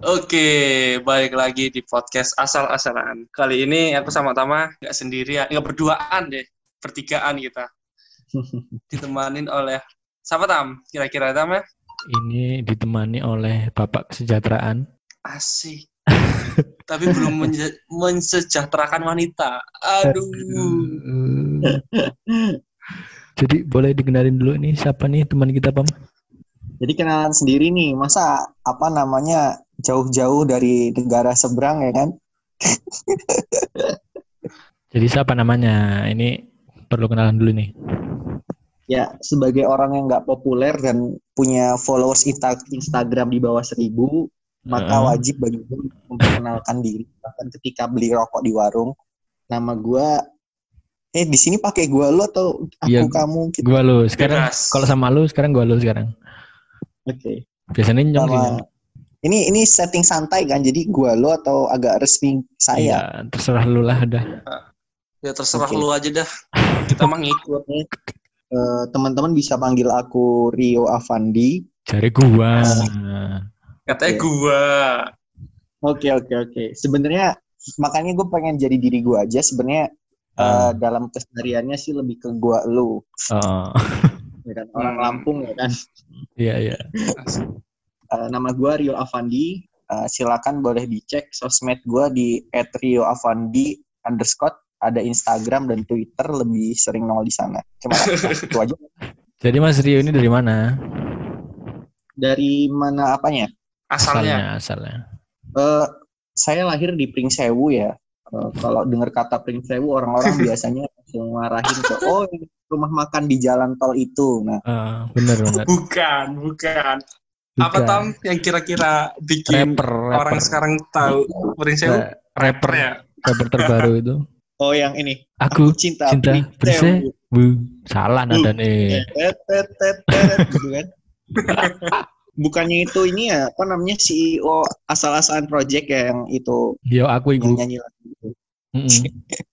Oke, balik lagi di podcast asal-asalan. Kali ini aku sama Tama nggak sendirian, nggak berduaan deh, pertigaan kita. Ditemanin oleh siapa Tam? Kira-kira Tam ya? Ini ditemani oleh Bapak Kesejahteraan. Asik. Tapi belum menje- mensejahterakan wanita. Aduh. Jadi boleh dikenalin dulu nih siapa nih teman kita Pam? Jadi kenalan sendiri nih, masa apa namanya jauh-jauh dari negara seberang ya kan? Jadi siapa namanya? Ini perlu kenalan dulu nih. Ya sebagai orang yang nggak populer dan punya followers insta- Instagram di bawah seribu, maka Heeh. wajib bagi gue memperkenalkan diri. Bahkan ketika beli rokok di warung, nama gue, eh di sini pakai gue lo atau aku Iya, kamu? Gitu. Gua lu. Sekarang kalau sama lu sekarang gua lu sekarang. Oke. Biasanya nyong sih. Sama. Ini ini setting santai kan, jadi gue lo atau agak resmi saya. Iya, terserah lu lah udah. Ya terserah Oke. lu aja dah. Kita mah ngikut. Eh, teman-teman bisa panggil aku Rio Avandi. Cari gua. Katanya Oke. gua. Oke oke oke. Sebenarnya makanya gue pengen jadi diri gue aja. Sebenarnya eh, Ah. dalam kesehariannya sih lebih ke gue lu, Oh. ya kan? Orang Hmm. Lampung ya kan. Iya, iya. Eh, nama gue Rio Avandi. Eh, silakan boleh dicek sosmed gue di @rioavandi underscore. Ada Instagram dan Twitter lebih sering nongol di sana. Cuma itu aja. Jadi Mas Rio ini dari mana? Dari mana apanya? Asalnya. asalnya. Eh, saya lahir di Pringsewu ya. Eh, kalau dengar kata Pringsewu orang-orang biasanya langsung marahin ke oh ini rumah makan di jalan tol itu. Nah, Ah, bener bener. Bukan, bukan. Apa. Tam yang kira-kira bikin Rapper, orang rapper. sekarang tahu Pringsewu? Ra- rapper, ya? rapper terbaru itu. oh yang ini Aku cinta, cinta Pringsewu. Bu, salah nada nih. Gitu kan. Bukannya itu ini ya apa namanya CEO asal-asalan project ya yang itu Yo aku yang iku. nyanyi lagu itu. Mm-mm.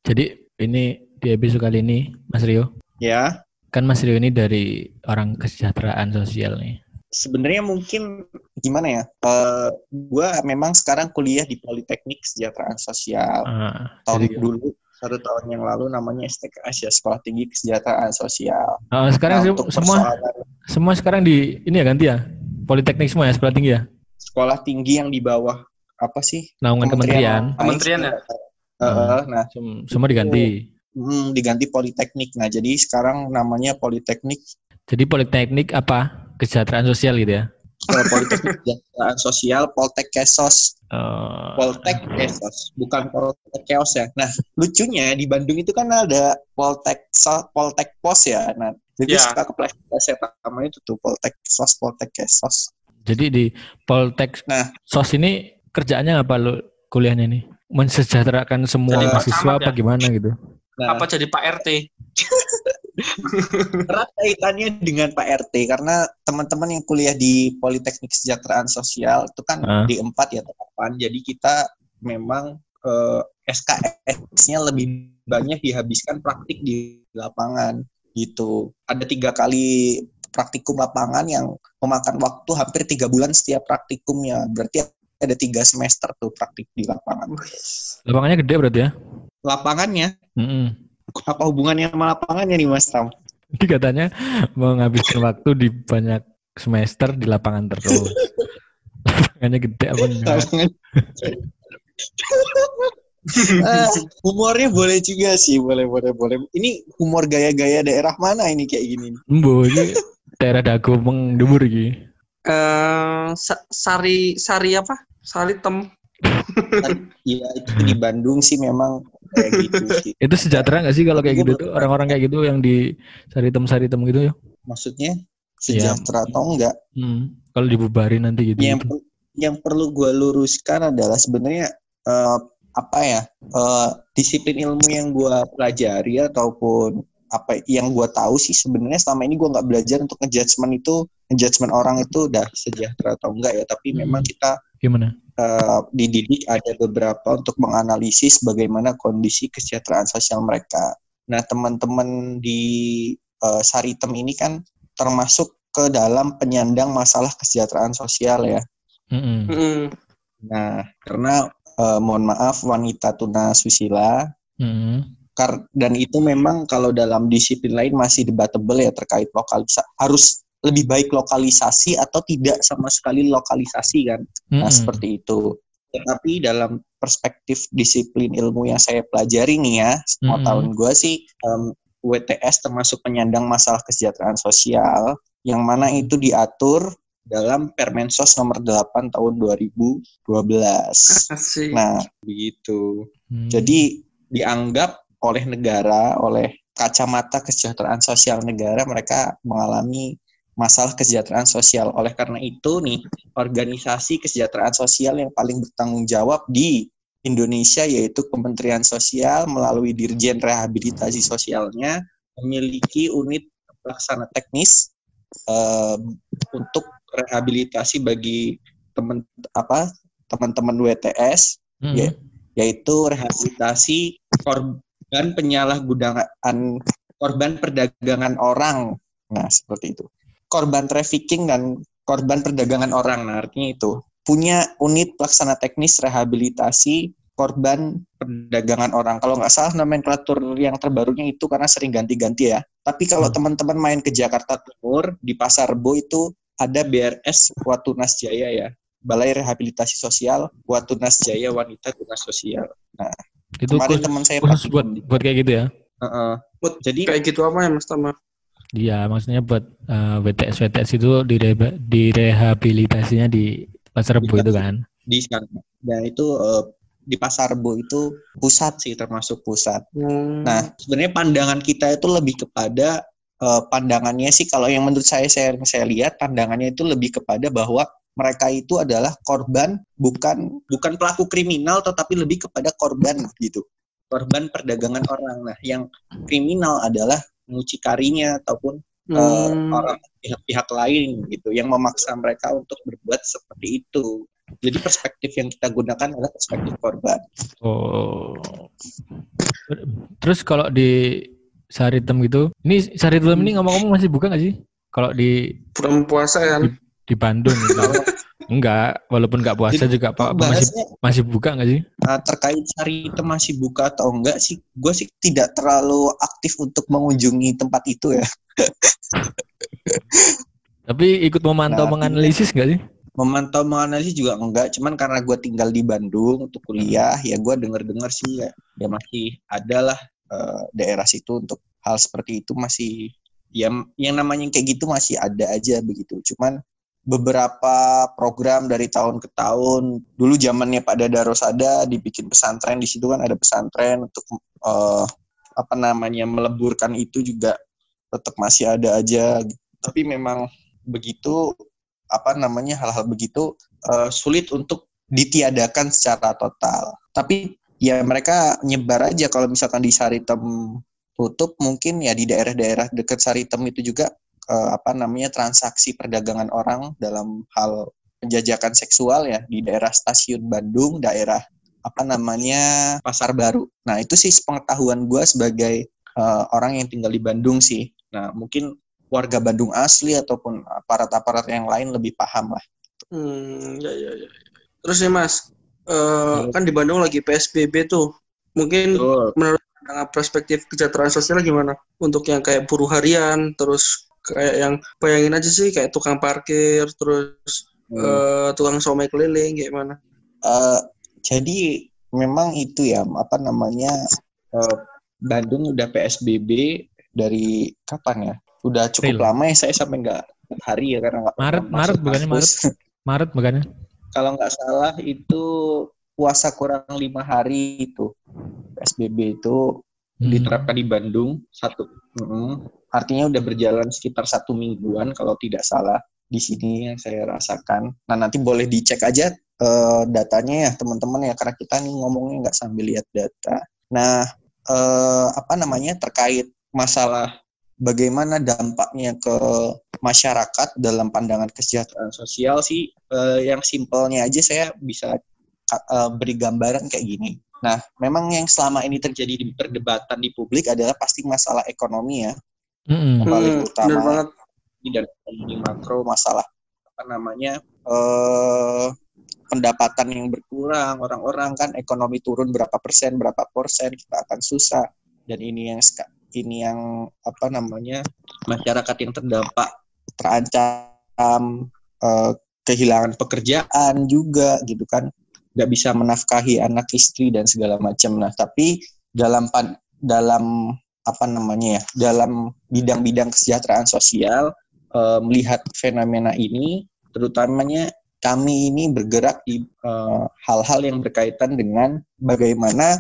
Jadi ini di episode kali ini Mas Rio, Ya, kan Mas Rio ini dari orang kesejahteraan sosial nih. Sebenarnya mungkin gimana ya? Eh gua memang sekarang kuliah di Politeknik Kesejahteraan Sosial. Ah, tahun jadi, dulu satu tahun yang lalu namanya STKS ya Sekolah Tinggi Kesejahteraan Sosial. Ah, sekarang Nah, se- semua persoalan semua sekarang di ini ya ganti ya. Politeknik semua ya sekolah tinggi ya. sekolah tinggi yang di bawah apa sih? Naungan kementerian. Kementerian ya? Heeh, nah, Sem- semua diganti. hmm, diganti Politeknik. Nah, jadi sekarang namanya Politeknik Jadi politeknik apa? Kesejahteraan sosial gitu ya. Politeknik Kesejahteraan Sosial Poltek Kesos. Oh, Poltek Kesos, bukan Poltek Keos ya. Nah, lucunya di Bandung itu kan ada Poltek So- Poltek Pos ya. Nah, jadi Ya. suka kepleset saya namanya itu tuh Poltek Sos, Poltek Kesos. jadi di Poltek Nah. sos ini kerjaannya apa lo kuliahnya nih? Mensejahterakan semua Jadi mahasiswa apa ya? gimana gitu? Nah, Apa jadi Pak RT? erat kaitannya dengan Pak RT karena teman-teman yang kuliah di Politeknik Kesejahteraan Sosial itu kan Ah. di empat ya teman jadi kita memang eh, SKS-nya lebih banyak dihabiskan praktik di lapangan gitu ada tiga kali praktikum lapangan yang memakan waktu hampir tiga bulan setiap praktikumnya berarti ada tiga semester tuh praktik di lapangan Lapangannya gede berarti ya? Lapangannya Mm-mm. apa hubungannya sama lapangannya nih Mas Tam Jadi katanya menghabiskan waktu di banyak semester di lapangan terus. Lapangannya gede apa enggak? Lapangan. Ah, humornya boleh juga sih, boleh boleh boleh. Ini humor gaya-gaya daerah mana ini kayak gini? ini daerah dago mengdumur iki. Eh, Sa- Sari Sari apa? Sari Tem. Iya itu di Bandung sih memang kayak gitu sih. Itu sejahtera nggak sih kalau kayak gitu tuh orang-orang kayak gitu yang di saritem-saritem gitu ya? Maksudnya sejahtera Iya. atau enggak? Hmm. Kalau dibubarin nanti gitu. Yang per- yang perlu gue luruskan adalah sebenarnya eh, apa ya eh, disiplin ilmu yang gue pelajari ataupun apa yang gue tahu sih sebenarnya selama ini gue nggak belajar untuk ngejudgement itu ngejudgement orang itu udah sejahtera atau enggak ya tapi Hmm. memang kita Gimana? Eh, dididik ada beberapa untuk menganalisis bagaimana kondisi kesejahteraan sosial mereka. Nah, teman-teman di eh, Saritem ini kan termasuk ke dalam penyandang masalah kesejahteraan sosial ya. Mm-mm. Mm-mm. Nah, karena uh, mohon maaf wanita tuna susila Hmm. Kar dan itu memang kalau dalam disiplin lain masih debatable ya terkait lokalisasi harus lebih baik lokalisasi atau tidak sama sekali lokalisasi kan. Nah, Mm-mm. seperti itu. Tetapi dalam perspektif disiplin ilmu yang saya pelajari nih ya, semua Mm-mm. tahun gue sih em, WTS termasuk penyandang masalah kesejahteraan sosial yang mana itu diatur dalam Permensos nomor 8 tahun 2012. Asik. Nah, begitu. Hmm. Jadi dianggap oleh negara, oleh kacamata kesejahteraan sosial negara mereka mengalami masalah kesejahteraan sosial. Oleh karena itu nih, organisasi kesejahteraan sosial yang paling bertanggung jawab di Indonesia yaitu Kementerian Sosial melalui Dirjen Rehabilitasi Sosialnya memiliki unit pelaksana teknis eh, untuk rehabilitasi bagi teman apa teman-teman WTS Mm-mm. ya. yaitu rehabilitasi korban penyalahgunaan korban perdagangan orang. Nah, seperti itu. Korban trafficking dan korban perdagangan orang. Nah, artinya itu punya unit pelaksana teknis rehabilitasi korban perdagangan orang. Kalau nggak salah nomenklatur yang terbarunya itu karena sering ganti-ganti ya. Tapi kalau Hmm. teman-teman main ke Jakarta Timur di Pasar Bo itu ada BRS Watunas Jaya ya. Balai Rehabilitasi Sosial Watunas Jaya Wanita Tunas Sosial. itu Kemarin teman saya khusus buat buat kayak gitu ya. Heeh. Buat Jadi kayak gitu apa ya Mas Tama? Iya, maksudnya buat eh, WTS WTS itu direba- direhabilitasinya di Pasar Rebo itu kan. di sana. Dan itu eh, di Pasar Bo itu pusat sih termasuk pusat. Hmm. Nah, sebenarnya pandangan kita itu lebih kepada eh, pandangannya sih kalau yang menurut saya saya saya lihat pandangannya itu lebih kepada bahwa mereka itu adalah korban bukan bukan pelaku kriminal tetapi lebih kepada korban gitu. Korban perdagangan orang. Nah, yang kriminal adalah mucikarinya ataupun eh, Hmm. orang pihak-pihak lain gitu yang memaksa mereka untuk berbuat seperti itu. Jadi perspektif yang kita gunakan adalah perspektif korban. Oh. Terus kalau di Saritem gitu, ini Saritem ini ngomong-ngomong masih buka nggak sih? Kalau di Bulan puasa kan. di Bandung gitu. Enggak, walaupun nggak puasa juga Pak masih masih buka nggak sih? uh, terkait Sari itu masih buka atau enggak sih? Gue sih tidak terlalu aktif untuk mengunjungi tempat itu ya. Tapi ikut memantau Nah, menganalisis nggak sih? Memantau menganalisis juga enggak, cuman karena gue tinggal di Bandung untuk kuliah, ya gue denger-dengar sih ya, ya masih ada lah uh, daerah situ untuk hal seperti itu masih ya yang namanya kayak gitu masih ada aja begitu. Cuman beberapa program dari tahun ke tahun. Dulu zamannya Pak Dada Rosada dibikin pesantren di situ kan ada pesantren untuk eh, apa namanya meleburkan itu juga tetap masih ada aja. Tapi memang begitu apa namanya hal-hal begitu eh, sulit untuk ditiadakan secara total. Tapi ya mereka nyebar aja. Kalau misalkan di Saritem tutup mungkin ya di daerah-daerah dekat Saritem itu juga eh, apa namanya transaksi perdagangan orang dalam hal penjajakan seksual ya di daerah stasiun Bandung, daerah apa namanya Pasar Baru. Nah itu sih pengetahuan gue sebagai eh, orang yang tinggal di Bandung sih. Nah mungkin warga Bandung asli ataupun aparat-aparat yang lain lebih paham lah. Hmm, ya, ya, ya. Terus nih Mas, eh, kan di Bandung lagi PSBB tuh. Mungkin menurut pandangan perspektif kesejahteraan sosial gimana? Untuk yang kayak buruh harian, terus kayak yang bayangin aja sih kayak tukang parkir, terus eh, tukang somai keliling, kayak mana? Eh, jadi memang itu ya apa namanya eh, Bandung udah PSBB dari kapan ya? Udah cukup April. lama ya saya sampai nggak hari ya karena nggak Maret, Maret bukannya kampus. Maret bukannya? Kalau nggak salah itu puasa kurang lima hari itu PSBB itu Hmm. diterapkan di Bandung satu. Mm-mm. Artinya udah berjalan sekitar satu mingguan kalau tidak salah di sini yang saya rasakan. Nah nanti boleh dicek aja eh, datanya ya teman-teman ya karena kita nih ngomongnya nggak sambil lihat data. Nah eh, apa namanya terkait masalah bagaimana dampaknya ke masyarakat dalam pandangan kesejahteraan sosial sih eh, yang simpelnya aja saya bisa eh, beri gambaran kayak gini. Nah, memang yang selama ini terjadi di perdebatan di publik adalah pasti masalah ekonomi ya, yang paling Hmm, utama banget. dan ekonomi makro masalah apa namanya eh pendapatan yang berkurang orang-orang kan ekonomi turun berapa persen berapa persen kita akan susah. Dan ini yang ini yang apa namanya masyarakat yang terdampak terancam uh, kehilangan pekerjaan juga gitu kan nggak bisa menafkahi anak istri dan segala macam. Nah tapi dalam dalam apa namanya ya dalam bidang-bidang kesejahteraan sosial uh, melihat fenomena ini terutamanya kami ini bergerak di eh, hal-hal uh, yang berkaitan dengan bagaimana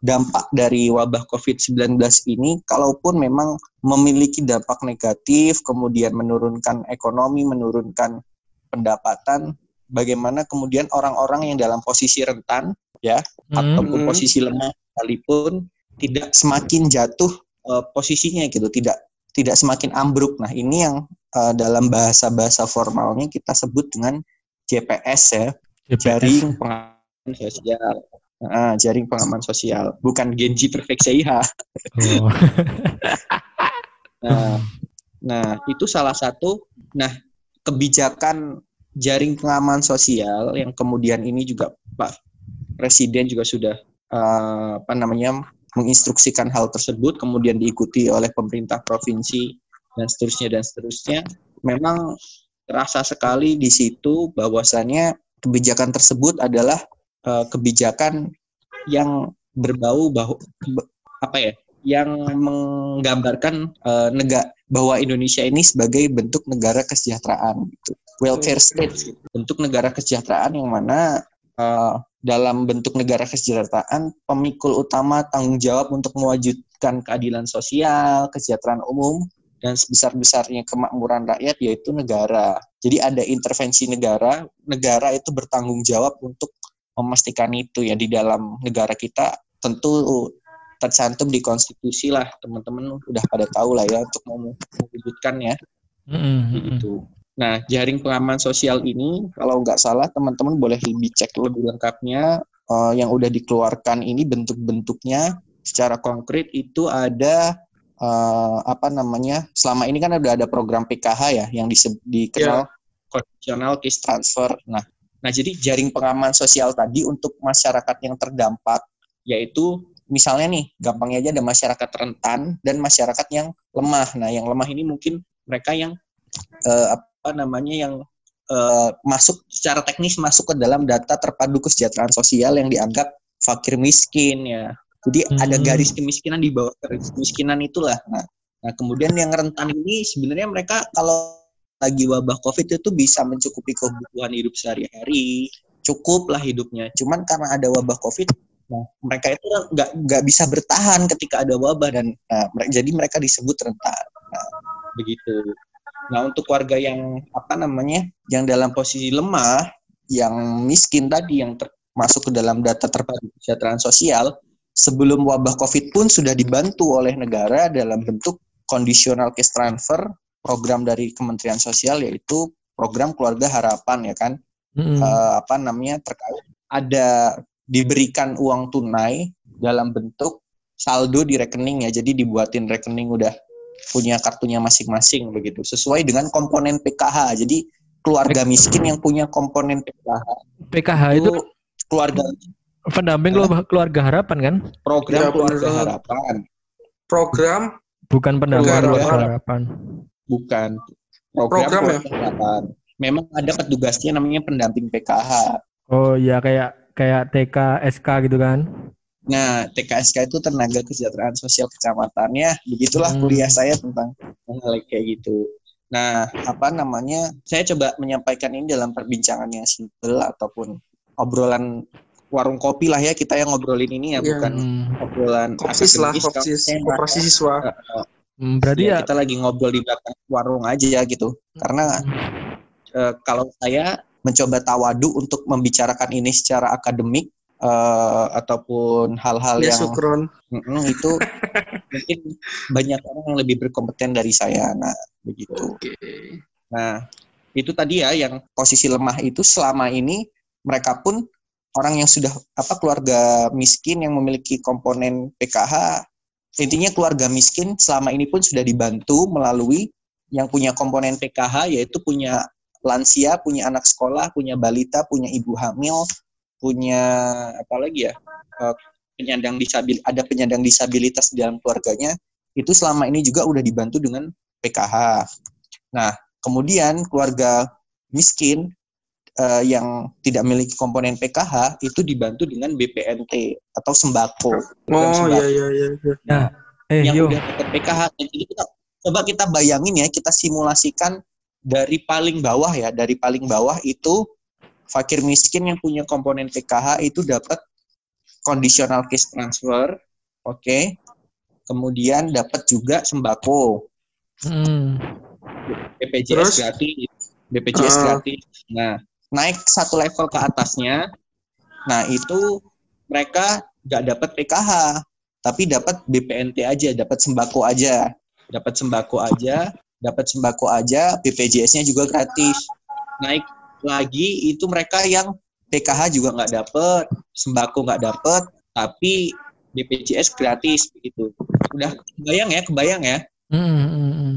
dampak dari wabah COVID-19 ini, kalaupun memang memiliki dampak negatif, kemudian menurunkan ekonomi, menurunkan pendapatan, bagaimana kemudian orang-orang yang dalam posisi rentan, ya, hmm. ataupun posisi lemah sekalipun tidak semakin jatuh uh, posisinya gitu, tidak tidak semakin ambruk. Nah, ini yang uh, dalam bahasa-bahasa formalnya kita sebut dengan JPS ya, JPS. jaring pengaman sosial. Nah, jaring pengaman sosial, bukan Genji Perfekseiha. Oh. nah, nah, itu salah satu. Nah, kebijakan jaring pengaman sosial yang kemudian ini juga Pak Presiden juga sudah uh, apa namanya menginstruksikan hal tersebut, kemudian diikuti oleh pemerintah provinsi dan seterusnya dan seterusnya. Memang terasa sekali di situ bahwasannya kebijakan tersebut adalah uh, kebijakan yang berbau bahwa apa ya yang menggambarkan uh, negara bahwa Indonesia ini sebagai bentuk negara kesejahteraan gitu. Welfare state gitu. bentuk negara kesejahteraan yang mana uh, dalam bentuk negara kesejahteraan pemikul utama tanggung jawab untuk mewujudkan keadilan sosial kesejahteraan umum dan sebesar-besarnya kemakmuran rakyat yaitu negara. Jadi ada intervensi negara, negara itu bertanggung jawab untuk memastikan itu ya di dalam negara kita tentu tercantum di konstitusi lah teman-teman udah pada tahu lah ya untuk mewujudkannya mm-hmm. gitu. Nah jaring pengaman sosial ini kalau nggak salah teman-teman boleh lebih cek lebih lengkapnya uh, yang udah dikeluarkan ini bentuk-bentuknya secara konkret itu ada uh, apa namanya selama ini kan udah ada program PKH ya yang dikenal yeah. conditional case transfer. Nah, nah jadi jaring pengaman sosial tadi untuk masyarakat yang terdampak yaitu misalnya nih gampangnya aja ada masyarakat rentan dan masyarakat yang lemah. Nah, yang lemah ini mungkin mereka yang uh, apa namanya yang uh, masuk secara teknis masuk ke dalam data terpadu kesejahteraan sosial yang dianggap fakir miskin ya jadi hmm. ada garis kemiskinan di bawah garis kemiskinan itulah. Nah, nah kemudian yang rentan ini sebenarnya mereka kalau lagi wabah COVID itu bisa mencukupi kebutuhan hidup sehari-hari, cukup lah hidupnya. Cuman karena ada wabah COVID, nah mereka itu nggak nggak bisa bertahan ketika ada wabah dan nah, jadi mereka disebut rentan. Nah, begitu. Nah untuk warga yang apa namanya, yang dalam posisi lemah, yang miskin tadi, yang termasuk ke dalam data terpadu kesejahteraan sosial, sebelum wabah COVID pun sudah dibantu oleh negara dalam bentuk conditional case transfer program dari Kementerian Sosial yaitu program keluarga harapan ya kan mm-hmm. uh, apa namanya terkait ada diberikan uang tunai dalam bentuk saldo di rekening ya jadi dibuatin rekening udah punya kartunya masing-masing begitu sesuai dengan komponen PKH jadi keluarga miskin yang punya komponen PKH PKH itu, itu keluarga pendamping nah. keluarga harapan kan? Program ya, keluarga harapan. Program bukan pendamping keluarga, harapan. harapan. Bukan. Program, Program ya? harapan. Memang ada petugasnya namanya pendamping PKH. Oh iya kayak kayak TK SK gitu kan? Nah, TKSK itu tenaga kesejahteraan sosial kecamatannya. Begitulah hmm. kuliah saya tentang hal kayak gitu. Nah, apa namanya? Saya coba menyampaikan ini dalam perbincangan yang simpel ataupun obrolan warung kopi lah ya kita yang ngobrolin ini ya, yeah. bukan obrolan kopsis lah kopsis operasi siswa hmm, berarti ya, ya kita lagi ngobrol di belakang warung aja gitu karena uh, kalau saya mencoba tawadu untuk membicarakan ini secara akademik uh, ataupun hal-hal ya, yang sukron. Mm, itu mungkin banyak orang yang lebih berkompeten dari saya nah begitu okay. nah itu tadi ya yang posisi lemah itu selama ini mereka pun orang yang sudah apa keluarga miskin yang memiliki komponen PKH intinya keluarga miskin selama ini pun sudah dibantu melalui yang punya komponen PKH yaitu punya lansia, punya anak sekolah, punya balita, punya ibu hamil, punya apa lagi ya? Uh, penyandang disabil ada penyandang disabilitas di dalam keluarganya itu selama ini juga udah dibantu dengan PKH. Nah, kemudian keluarga miskin uh, yang tidak memiliki komponen PKH itu dibantu dengan BPNT atau sembako. Oh sembako. iya iya iya. Nah, eh, yang yo. udah dapat PKH. Jadi kita coba kita bayangin ya, kita simulasikan dari paling bawah ya, dari paling bawah itu fakir miskin yang punya komponen PKH itu dapat conditional cash transfer, oke. Okay. Kemudian dapat juga sembako. Hmm. BPJS Terus? gratis. BPJS Ah. gratis. Nah, naik satu level ke atasnya. Nah, itu mereka nggak dapat PKH, tapi dapat BPNT aja, dapat sembako aja. Dapat sembako aja, dapat sembako aja, BPJS-nya juga gratis. Naik lagi itu mereka yang PKH juga nggak dapet, sembako nggak dapet, tapi BPJS gratis begitu. Udah kebayang ya, kebayang ya, Hmm, hmm, hmm.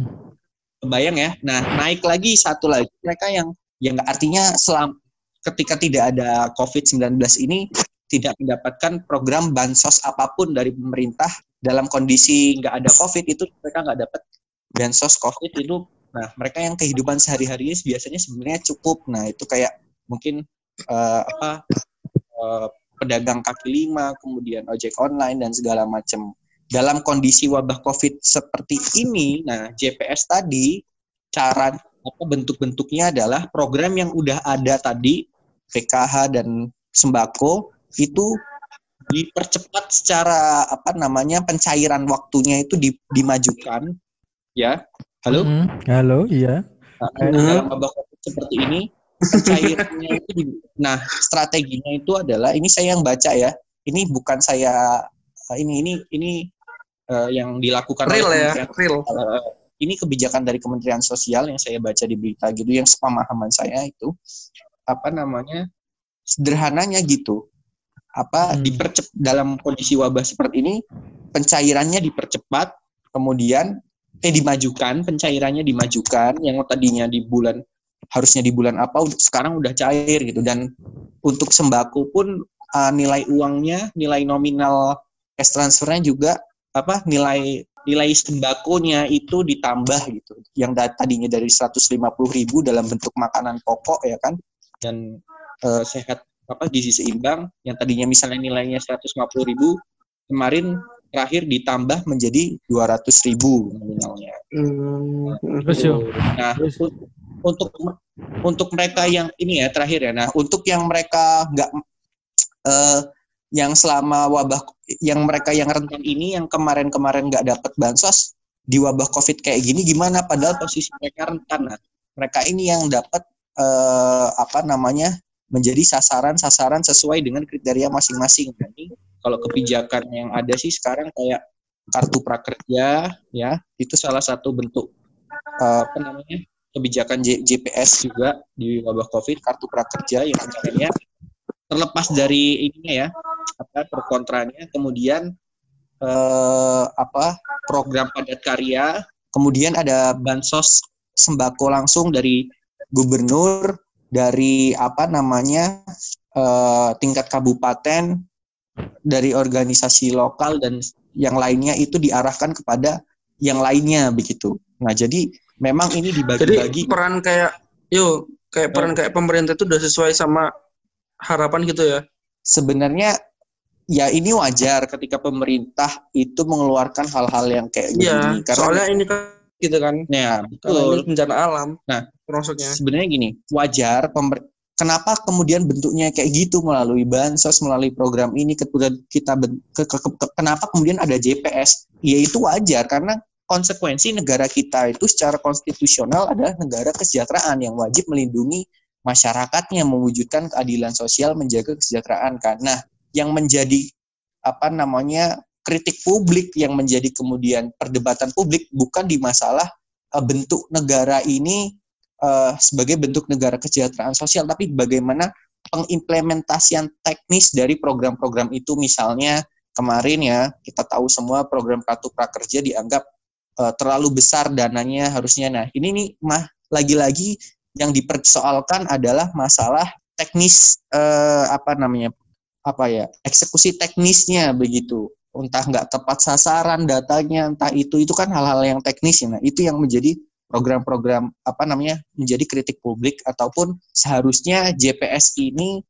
kebayang ya. Nah naik lagi satu lagi mereka yang yang nggak artinya selam ketika tidak ada COVID-19 ini tidak mendapatkan program bansos apa pun dari pemerintah dalam kondisi nggak ada COVID itu mereka nggak dapat bansos COVID itu. Nah mereka yang kehidupan sehari-hari biasanya sebenarnya cukup. Nah itu kayak mungkin eh, apa eh, pedagang kaki lima, kemudian ojek online dan segala macam. Dalam kondisi wabah COVID seperti ini, nah JPS tadi cara apa bentuk-bentuknya adalah program yang udah ada tadi PKH dan sembako itu dipercepat secara apa namanya pencairan waktunya itu di- dimajukan ya halo Hmm, Halo, iya. Nah, Hmm. dalam wabah COVID seperti ini pencairannya itu di- nah strateginya itu adalah ini saya yang baca ya ini bukan saya ini ini ini eh, yang dilakukan oleh Real ya, real. Eh, ini kebijakan dari Kementerian Sosial yang saya baca di berita gitu yang sepemahaman saya itu apa namanya sederhananya gitu apa Hmm. dipercep dalam kondisi wabah seperti ini pencairannya dipercepat kemudian eh dimajukan pencairannya dimajukan yang tadinya di bulan harusnya di bulan apa sekarang udah cair gitu. Dan untuk sembako pun uh, nilai uangnya nilai nominal cash transfernya juga apa nilai nilai sembakonya itu ditambah gitu. Yang da- tadinya dari 150.000 ribu dalam bentuk makanan pokok ya kan dan eh, sehat apa gizi seimbang. Yang tadinya misalnya nilainya 150.000 ribu kemarin terakhir ditambah menjadi 200.000 ribu nominalnya. Hmm. Nah Terus? untuk untuk mereka yang ini ya terakhir ya. Nah untuk yang mereka nggak eh, yang selama wabah yang mereka yang rentan ini yang kemarin-kemarin nggak dapat bansos di wabah covid kayak gini gimana? Padahal posisi mereka rentan nah mereka ini yang dapat eh, apa namanya menjadi sasaran-sasaran sesuai dengan kriteria masing-masing. Jadi kalau kebijakan yang ada sih sekarang kayak kartu prakerja ya itu salah satu bentuk eh, apa namanya kebijakan JPS juga di wabah COVID kartu prakerja yang rencananya terlepas dari ininya ya apa pro kontranya kemudian eh, apa program padat karya kemudian ada bansos sembako langsung dari gubernur dari apa namanya eh, tingkat kabupaten dari organisasi lokal dan yang lainnya itu diarahkan kepada yang lainnya begitu nah jadi memang ini Jadi dibagi-bagi peran kayak yo kayak peran kayak pemerintah itu udah sesuai sama harapan gitu ya. sebenarnya ya ini wajar ketika pemerintah itu mengeluarkan hal-hal yang kayak Iya, begini karena soalnya ini kan gitu kan. ya betul ini bencana alam. Nah, termasuknya. sebenarnya gini wajar pemer kenapa kemudian bentuknya kayak gitu melalui bansos melalui program ini kemudian kita ke- ke- ke- kenapa kemudian ada JPS ya itu wajar karena konsekuensi negara kita itu secara konstitusional adalah negara kesejahteraan yang wajib melindungi masyarakatnya mewujudkan keadilan sosial menjaga kesejahteraan kan. Nah yang menjadi apa namanya kritik publik yang menjadi kemudian perdebatan publik bukan di masalah eh, bentuk negara ini eh, sebagai bentuk negara kesejahteraan sosial, tapi bagaimana pengimplementasian teknis dari program-program itu, misalnya kemarin ya kita tahu semua program kartu prakerja dianggap eh, terlalu besar dananya harusnya. Nah ini nih mah lagi-lagi yang dipersoalkan adalah masalah teknis eh, apa namanya apa ya eksekusi teknisnya begitu. Entah nggak tepat sasaran datanya entah itu itu kan hal-hal yang teknis ya. Nah itu yang menjadi program-program apa namanya menjadi kritik publik ataupun seharusnya JPS ini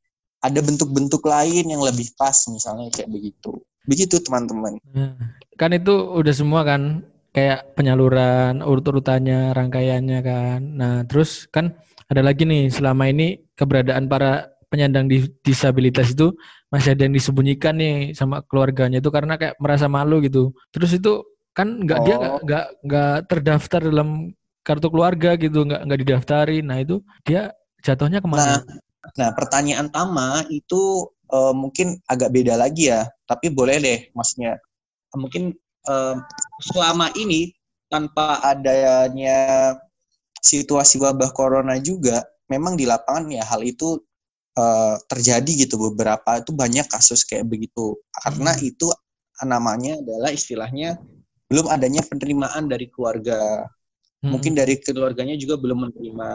ada bentuk-bentuk lain yang lebih pas misalnya kayak begitu. Begitu teman-teman. Nah, kan itu udah semua kan kayak penyaluran urut-urutannya rangkaiannya kan. Nah terus kan ada lagi nih selama ini keberadaan para penyandang di- disabilitas itu masih ada yang disembunyikan nih sama keluarganya itu karena kayak merasa malu gitu. Terus itu kan nggak dia Oh. nggak nggak terdaftar dalam kartu keluarga gitu nggak nggak didaftarin. Nah itu dia jatuhnya ke mana? Nah, pertanyaan Tama itu eh, mungkin agak beda lagi ya, tapi boleh deh, maksudnya. Mungkin eh, selama ini tanpa adanya situasi wabah corona juga, memang di lapangan ya hal itu eh, terjadi gitu. Beberapa itu banyak kasus kayak begitu, karena Hmm. itu namanya adalah istilahnya belum adanya penerimaan dari keluarga Mm-mm. mungkin dari keluarganya juga belum menerima.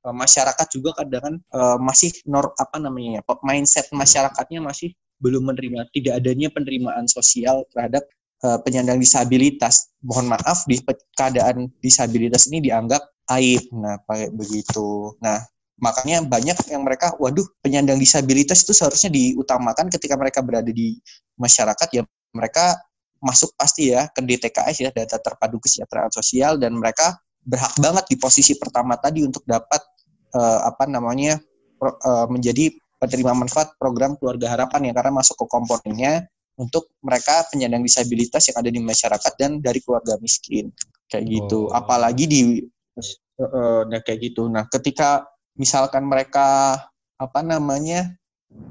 Eh, masyarakat juga kadang kan eh, masih nor apa namanya ya mindset masyarakatnya masih belum menerima. Tidak adanya penerimaan sosial terhadap eh, penyandang disabilitas. Mohon maaf di keadaan disabilitas ini dianggap aib. Nah kayak begitu. Nah makanya banyak yang mereka waduh penyandang disabilitas itu seharusnya diutamakan ketika mereka berada di masyarakat. Ya mereka masuk pasti ya ke DTKS ya data terpadu kesejahteraan sosial dan mereka berhak banget di posisi pertama tadi untuk dapat eh, apa namanya pro- eh, menjadi penerima manfaat program keluarga harapan ya karena masuk ke komponennya untuk mereka penyandang disabilitas yang ada di masyarakat dan dari keluarga miskin. Kayak gitu. Oh. apalagi di eh, nah kayak gitu. Nah ketika misalkan mereka apa namanya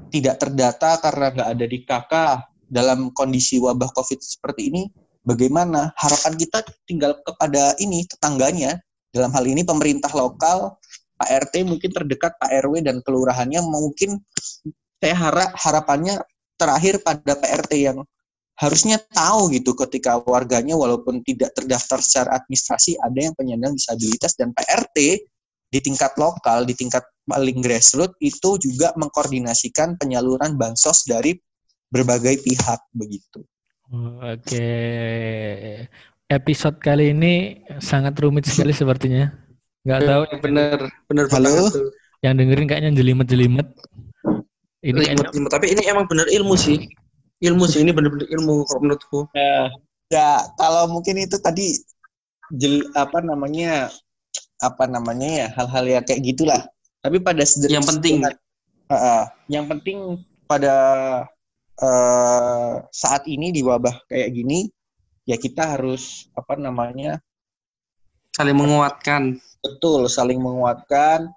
tidak terdata karena nggak ada di KK dalam kondisi wabah COVID seperti ini bagaimana harapan kita tinggal kepada ini tetangganya dalam hal ini pemerintah lokal Pak RT mungkin terdekat Pak RW dan kelurahannya mungkin saya harap harapannya terakhir pada Pak RT yang harusnya tahu gitu ketika warganya walaupun tidak terdaftar secara administrasi ada yang penyandang disabilitas dan Pak RT di tingkat lokal di tingkat paling grassroots itu juga mengkoordinasikan penyaluran bansos dari berbagai pihak begitu. Oke. Episode kali ini sangat rumit sekali sepertinya. Nggak tahu bener bener Halo? banget yang dengerin kayaknya jelimet-jelimet. Ini kayaknya Limit-limit. tapi ini emang bener ilmu sih ilmu sih ini bener-bener ilmu kalau menurutku Ya, kalau mungkin itu tadi jel, apa namanya apa namanya ya hal-hal yang kayak gitulah. Tapi pada Yang penting. Heeh. yang penting pada eh, saat ini di wabah kayak gini ya kita harus apa namanya saling menguatkan betul saling menguatkan,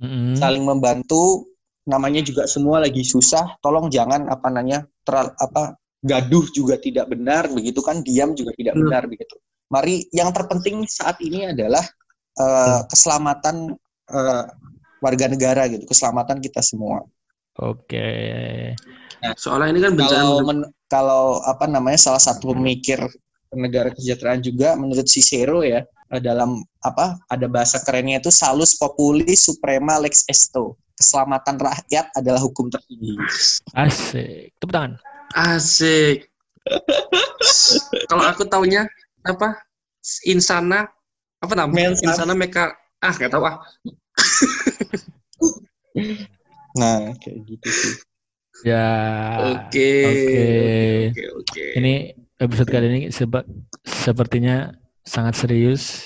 Mm-mm. saling membantu. Namanya juga semua lagi susah. Tolong jangan apa namanya teral, apa gaduh juga tidak benar begitu kan diam juga tidak Hmm. benar begitu. Mari yang terpenting saat ini adalah eh, keselamatan eh, warga negara gitu, keselamatan kita semua. Oke. soalnya ini kan bencana Kalau men- kalau apa namanya salah satu pemikir negara kesejahteraan juga menurut Cicero ya eh, dalam apa ada bahasa kerennya itu salus populi suprema lex esto. Keselamatan rakyat adalah hukum tertinggi. Asik. Tepuk tangan. asik kalau aku taunya apa insana apa namanya insana meka ah nggak tahu ah Nah, kayak gitu sih. Ya. oke Oke. oke oke Ini episode kali ini seba- sepertinya sangat serius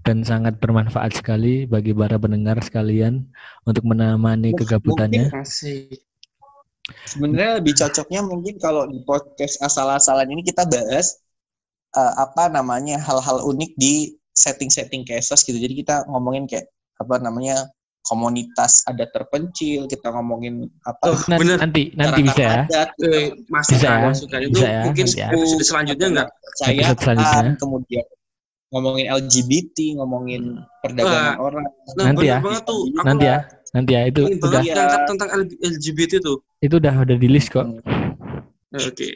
dan sangat bermanfaat sekali bagi para pendengar sekalian untuk menemani kegabutannya. Sebenarnya lebih cocoknya mungkin kalau di podcast asal-asalan ini kita bahas eh, apa namanya hal-hal unik di setting-setting kesos gitu. Jadi kita ngomongin kayak apa namanya komunitas adat terpencil, kita ngomongin apa Oh, bener. nanti nanti bisa ya. adat, eh, masuk Bisa kan ya, itu bisa ya, mungkin nanti ya. episode selanjutnya enggak selanjutnya. kemudian ngomongin LGBT, ngomongin perdagangan orang. nah, Nanti ya. banget tuh Nanti ya. Nanti ya itu udah ngangkat tentang LGBT tuh itu udah udah di list kok. oke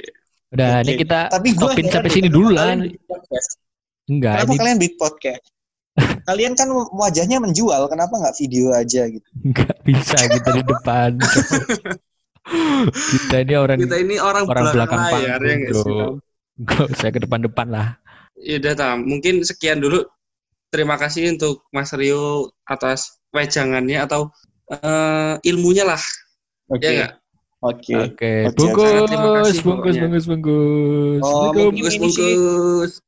Udah ini Oke. kita Tapi stopin sampai sini dulu lah. Enggak, Kenapa ini kalian bikin podcast? Kalian kan wajahnya menjual, kenapa nggak video aja gitu? Nggak bisa kita di depan. kita ini orang Kita ini orang, orang belakang layar ya panggung, nggak bro. Usah ke depan-depan lah. Yaudah Tam, mungkin sekian dulu. Terima kasih untuk Mas Rio atas wejangannya atau eh, ilmunya lah, Oke. ya nggak? Oke. Oke, Oke, bungkus, terima kasih bungkus, pokoknya. bungkus, bungkus. Oh, Bungkus, bungkus.